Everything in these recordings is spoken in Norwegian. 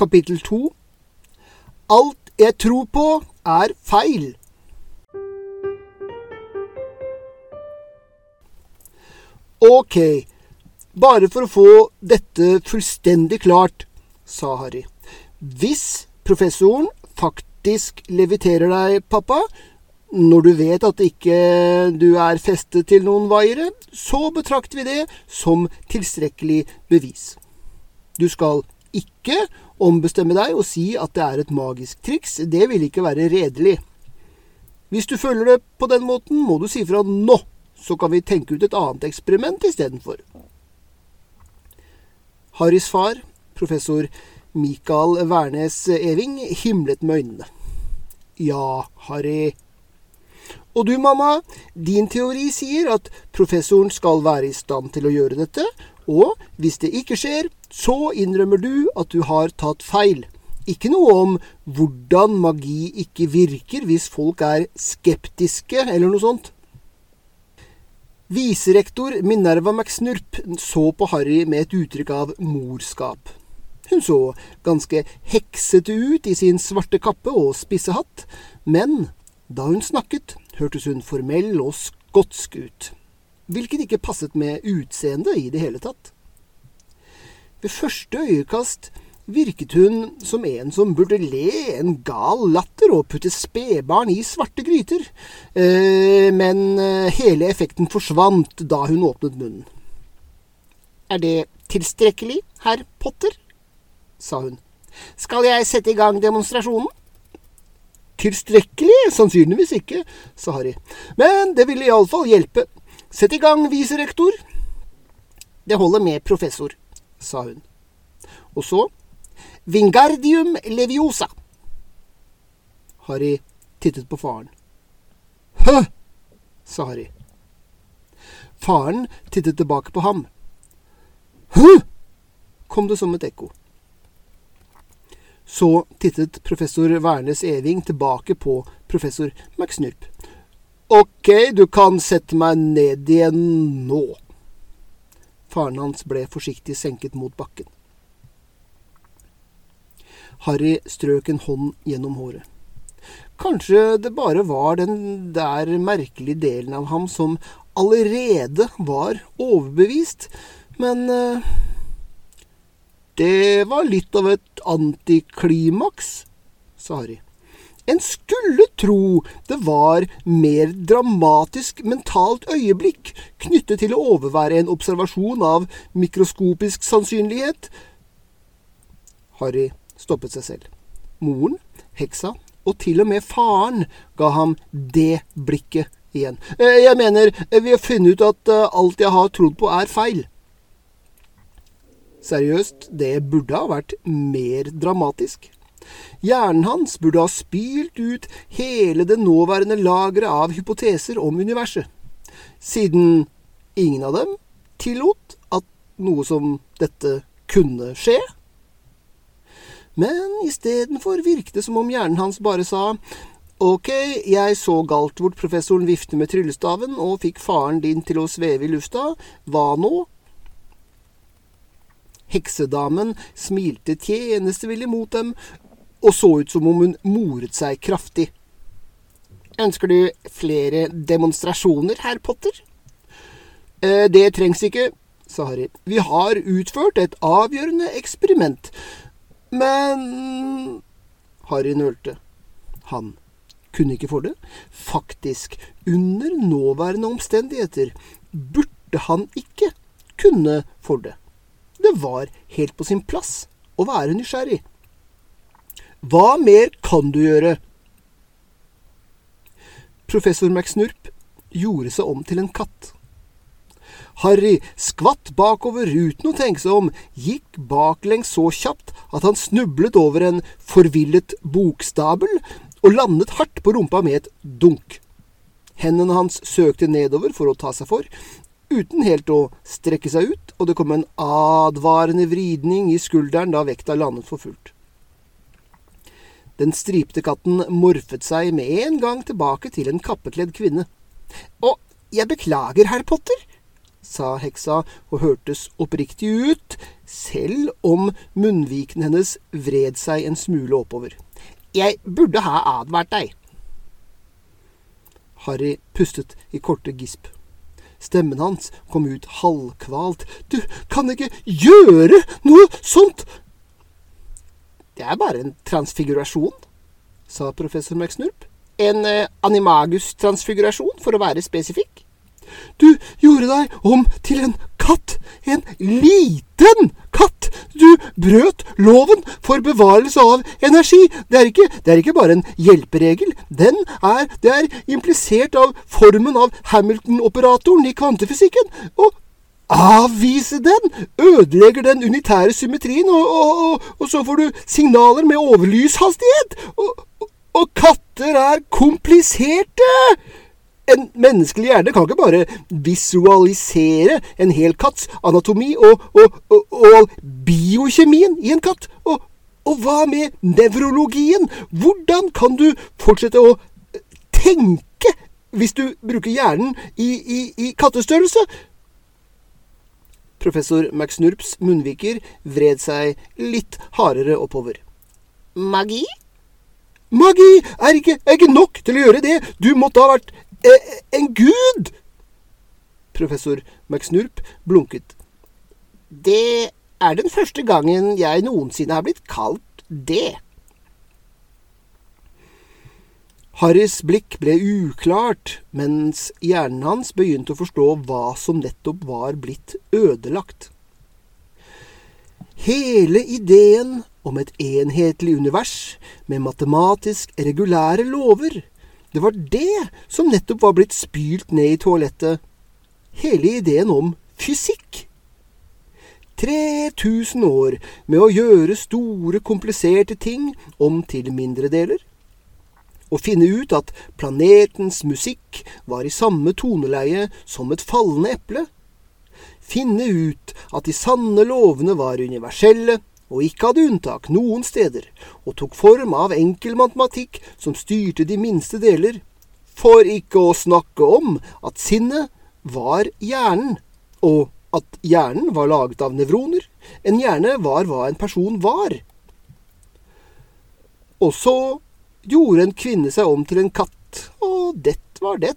Kapittel 2. Alt jeg tror på, er feil. Ok, bare for å få dette fullstendig klart, sa Harry. Hvis professoren faktisk leviterer deg, pappa, når du vet at ikke du er festet til noen vaiere, så betrakter vi det som tilstrekkelig bevis. Du skal ikke ombestemme deg og si at det er et magisk triks. Det vil ikke være redelig. Hvis du føler det på den måten, må du si fra nå, så kan vi tenke ut et annet eksperiment istedenfor. Harrys far, professor Mikael Wærnes Eving, himlet med øynene. Ja, Harry. Og du, mamma, din teori sier at professoren skal være i stand til å gjøre dette, og hvis det ikke skjer, så innrømmer du at du har tatt feil. Ikke noe om hvordan magi ikke virker hvis folk er skeptiske, eller noe sånt. Viserektor Minerva McSnurp så på Harry med et uttrykk av morskap. Hun så ganske heksete ut i sin svarte kappe og spisse hatt, men da hun snakket, hørtes hun formell og skotsk ut, hvilket ikke passet med utseendet i det hele tatt. Ved første øyekast virket hun som en som burde le en gal latter og putte spedbarn i svarte gryter, eh, men eh, hele effekten forsvant da hun åpnet munnen. Er det tilstrekkelig, herr Potter? sa hun. Skal jeg sette i gang demonstrasjonen? Tilstrekkelig? Sannsynligvis ikke, sa Harry. Men det ville iallfall hjelpe. Sett i gang, viserektor. Det holder med professor, sa hun. Og så Vingardium leviosa. Harry tittet på faren. Hø, sa Harry. Faren tittet tilbake på ham. Hø, kom det som et ekko. Så tittet professor Wærnes Eving tilbake på professor McSnurp. Ok, du kan sette meg ned igjen nå. Faren hans ble forsiktig senket mot bakken. Harry strøk en hånd gjennom håret. Kanskje det bare var den der merkelige delen av ham som allerede var overbevist, men uh, det var litt av et antiklimaks, sa Harry. En skulle tro det var mer dramatisk mentalt øyeblikk knyttet til å overvære en observasjon av mikroskopisk sannsynlighet. Harry stoppet seg selv. Moren, heksa og til og med faren ga ham det blikket igjen. Jeg mener, vi har funnet ut at alt jeg har trodd på, er feil. Seriøst, det burde ha vært mer dramatisk. Hjernen hans burde ha spylt ut hele det nåværende lageret av hypoteser om universet, siden ingen av dem tillot at noe som dette kunne skje. Men istedenfor virket det som om hjernen hans bare sa Ok, jeg så galt hvor professoren vifte med tryllestaven og fikk faren din til å sveve i lufta. Hva nå? Heksedamen smilte tjenestevillig mot dem og så ut som om hun moret seg kraftig. Ønsker du flere demonstrasjoner, herr Potter? Eh, det trengs ikke, sa Harry. Vi har utført et avgjørende eksperiment. Men Harry nølte. Han kunne ikke for det. Faktisk, under nåværende omstendigheter burde han ikke kunne for det. Det var helt på sin plass å være nysgjerrig. Hva mer kan du gjøre? Professor McSnurp gjorde seg om til en katt. Harry skvatt bakover uten å tenke seg om, gikk baklengs så kjapt at han snublet over en forvillet bokstabel og landet hardt på rumpa med et dunk. Hendene hans søkte nedover for å ta seg for, uten helt å strekke seg ut, og det kom en advarende vridning i skulderen da vekta landet for fullt. Den stripte katten morfet seg med en gang tilbake til en kappekledd kvinne. Å, jeg beklager, herr Potter, sa heksa og hørtes oppriktig ut, selv om munnviken hennes vred seg en smule oppover. Jeg burde ha advart deg. Harry pustet i korte gisp. Stemmen hans kom ut halvkvalt. Du kan ikke gjøre noe sånt! Det er bare en transfigurasjon, sa professor McSnurp. En eh, animagus-transfigurasjon, for å være spesifikk. Du gjorde deg om til en katt. En liten katt. Du brøt loven for bevarelse av energi. Det er ikke, det er ikke bare en hjelperegel. Den er, det er implisert av formen av Hamilton-operatoren i kvantefysikken. Og avvise den ødelegger den unitære symmetrien, og, og, og, og så får du signaler med overlyshastighet. Og, katter er kompliserte! En menneskelig hjerne kan ikke bare visualisere en hel katts anatomi og biokjemien i en katt. Og, hva med nevrologien? Hvordan kan du fortsette å tenke hvis du bruker hjernen i, i, i kattestørrelse? Professor McSnurps munnviker vred seg litt hardere oppover. Magi? Magi er ikke, er ikke nok til å gjøre det. Du måtte ha vært eh, en gud! Professor McSnurp blunket. Det er den første gangen jeg noensinne har blitt kalt det. Harrys blikk ble uklart, mens hjernen hans begynte å forstå hva som nettopp var blitt ødelagt. Hele ideen om et enhetlig univers med matematisk regulære lover, det var det som nettopp var blitt spylt ned i toalettet. Hele ideen om fysikk. 3000 år med å gjøre store, kompliserte ting om til mindre deler å finne ut at planetens musikk var i samme toneleie som et fallende eple, finne ut at de sanne lovene var universelle og ikke hadde unntak noen steder, og tok form av enkel matematikk som styrte de minste deler, for ikke å snakke om at sinnet var hjernen, og at hjernen var laget av nevroner. En hjerne var hva en person var. Og så gjorde en kvinne seg om til en katt, og det var det.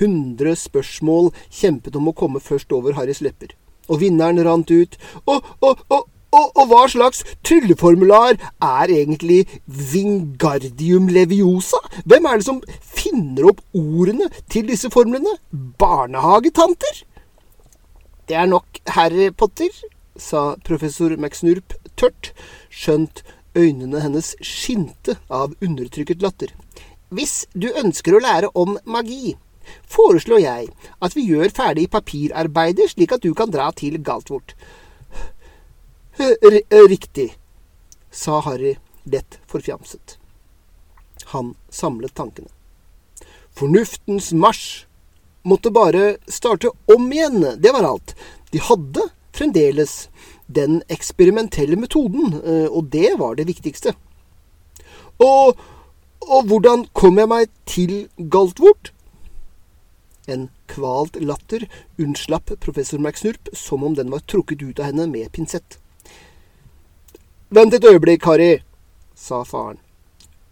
Hundre spørsmål kjempet om å komme først over Harrys lepper, og vinneren rant ut. Og, og, og, og, hva slags trylleformular er egentlig Vingardium leviosa? Hvem er det som finner opp ordene til disse formlene? Barnehagetanter? Det er nok Harry Potter, sa professor McSnurp tørt, skjønt Øynene hennes skinte av undertrykket latter. Hvis du ønsker å lære om magi, foreslår jeg at vi gjør ferdig papirarbeidet slik at du kan dra til Galtvort. Riktig, sa Harry lett forfjamset. Han samlet tankene. Fornuftens marsj måtte bare starte om igjen, det var alt. De hadde fremdeles den eksperimentelle metoden, eh, og det var det viktigste. Og, og hvordan kom jeg meg til Galtvort? En kvalt latter unnslapp professor McSnurp som om den var trukket ut av henne med pinsett. Vent et øyeblikk, Harry, sa faren.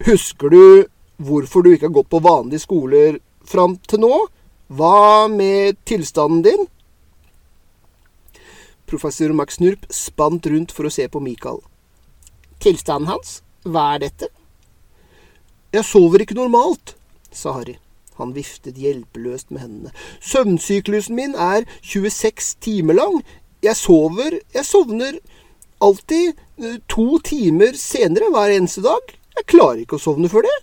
Husker du hvorfor du ikke har gått på vanlige skoler fram til nå? Hva med tilstanden din? Professor Max Nurp spant rundt for å se på Michael. Tilstanden hans? Hva er dette? Jeg sover ikke normalt, sa Harry. Han viftet hjelpeløst med hendene. Søvnsyklusen min er 26 timer lang. Jeg sover Jeg sovner alltid eh, to timer senere hver eneste dag. Jeg klarer ikke å sovne før det.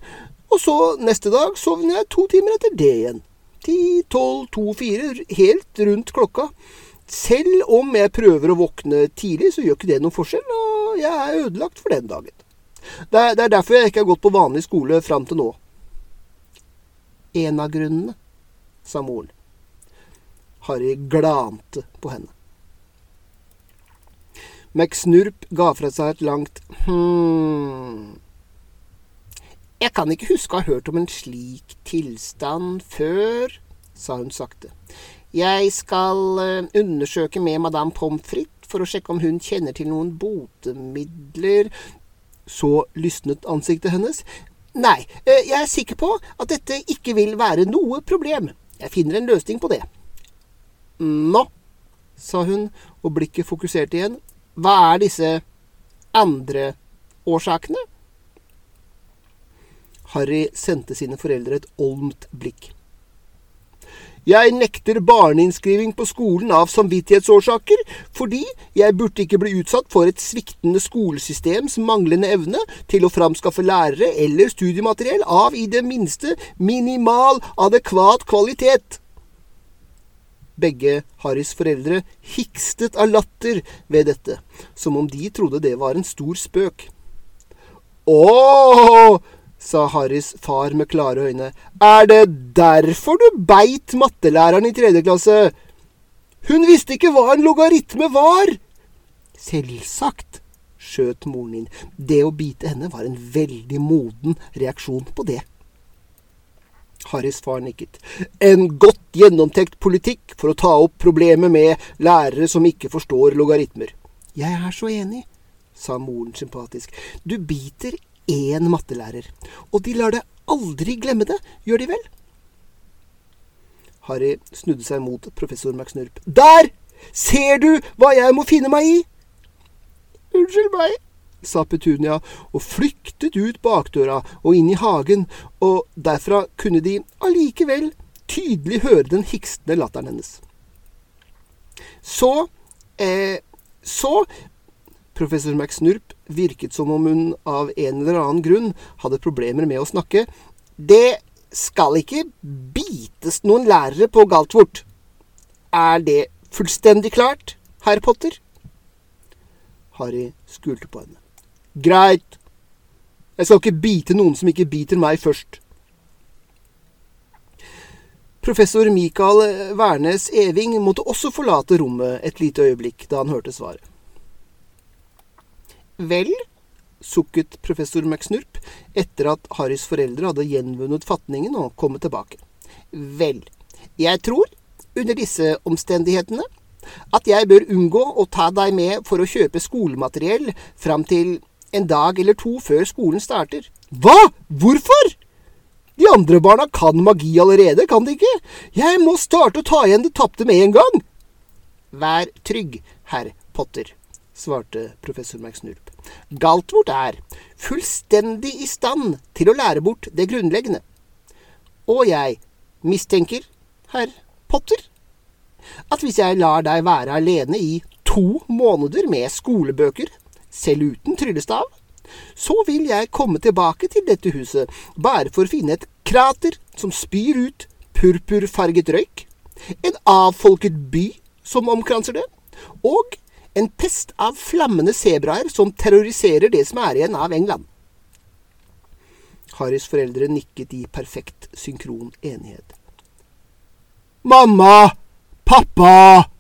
Og så neste dag sovner jeg to timer etter det igjen. Ti, tolv, to, fire, helt rundt klokka. Selv om jeg prøver å våkne tidlig, så gjør ikke det noen forskjell, og jeg er ødelagt for den dagen. Det er, det er derfor jeg ikke har gått på vanlig skole fram til nå. En av grunnene, sa moren. Harry glante på henne. McSnurp ga fra seg et langt hm. Jeg kan ikke huske å ha hørt om en slik tilstand før, sa hun sakte. Jeg skal eh, undersøke med madame Pommes frites for å sjekke om hun kjenner til noen botemidler Så lysnet ansiktet hennes. Nei, eh, jeg er sikker på at dette ikke vil være noe problem. Jeg finner en løsning på det. Nå, sa hun, og blikket fokuserte igjen. Hva er disse andre årsakene? Harry sendte sine foreldre et olmt blikk. Jeg nekter barneinnskriving på skolen av samvittighetsårsaker, fordi jeg burde ikke bli utsatt for et sviktende skolesystems manglende evne til å framskaffe lærere eller studiemateriell av i det minste minimal adekvat kvalitet. Begge Harrys foreldre hikstet av latter ved dette, som om de trodde det var en stor spøk. Åh! Sa Harrys far med klare øyne. Er det derfor du beit mattelæreren i tredje klasse? Hun visste ikke hva en logaritme var! Selvsagt, skjøt moren inn. Det å bite henne var en veldig moden reaksjon på det. Harrys far nikket. En godt gjennomtenkt politikk for å ta opp problemet med lærere som ikke forstår logaritmer. Jeg er så enig, sa moren sympatisk. Du biter én mattelærer. Og de lar deg aldri glemme det, gjør de vel? Harry snudde seg mot professor McSnurp. Der! Ser du hva jeg må finne meg i? Unnskyld meg, sa Petunia og flyktet ut bakdøra og inn i hagen, og derfra kunne de allikevel tydelig høre den hikstende latteren hennes. Så eh, Så Professor McSnurp virket som om hun av en eller annen grunn hadde problemer med å snakke. Det skal ikke bites noen lærere på Galtvort. Er det fullstendig klart, herr Potter? Harry skulte på henne. Greit. Jeg skal ikke bite noen som ikke biter meg først. Professor Michael Wærnes Eving måtte også forlate rommet et lite øyeblikk da han hørte svaret. Vel, sukket professor McSnurp etter at Harrys foreldre hadde gjenvunnet fatningen og kommet tilbake. Vel, jeg tror, under disse omstendighetene, at jeg bør unngå å ta deg med for å kjøpe skolemateriell fram til en dag eller to før skolen starter. Hva? Hvorfor? De andre barna kan magi allerede, kan de ikke? Jeg må starte å ta igjen det tapte med en gang. Vær trygg, herr Potter, svarte professor McSnurp. Galtvort er fullstendig i stand til å lære bort det grunnleggende. Og jeg mistenker, herr Potter, at hvis jeg lar deg være alene i to måneder med skolebøker, selv uten tryllestav, så vil jeg komme tilbake til dette huset bare for å finne et krater som spyr ut purpurfarget røyk, en avfolket by som omkranser det, og en pest av flammende sebraer som terroriserer det som er igjen av England. Harrys foreldre nikket i perfekt synkron enighet. Mamma! Pappa!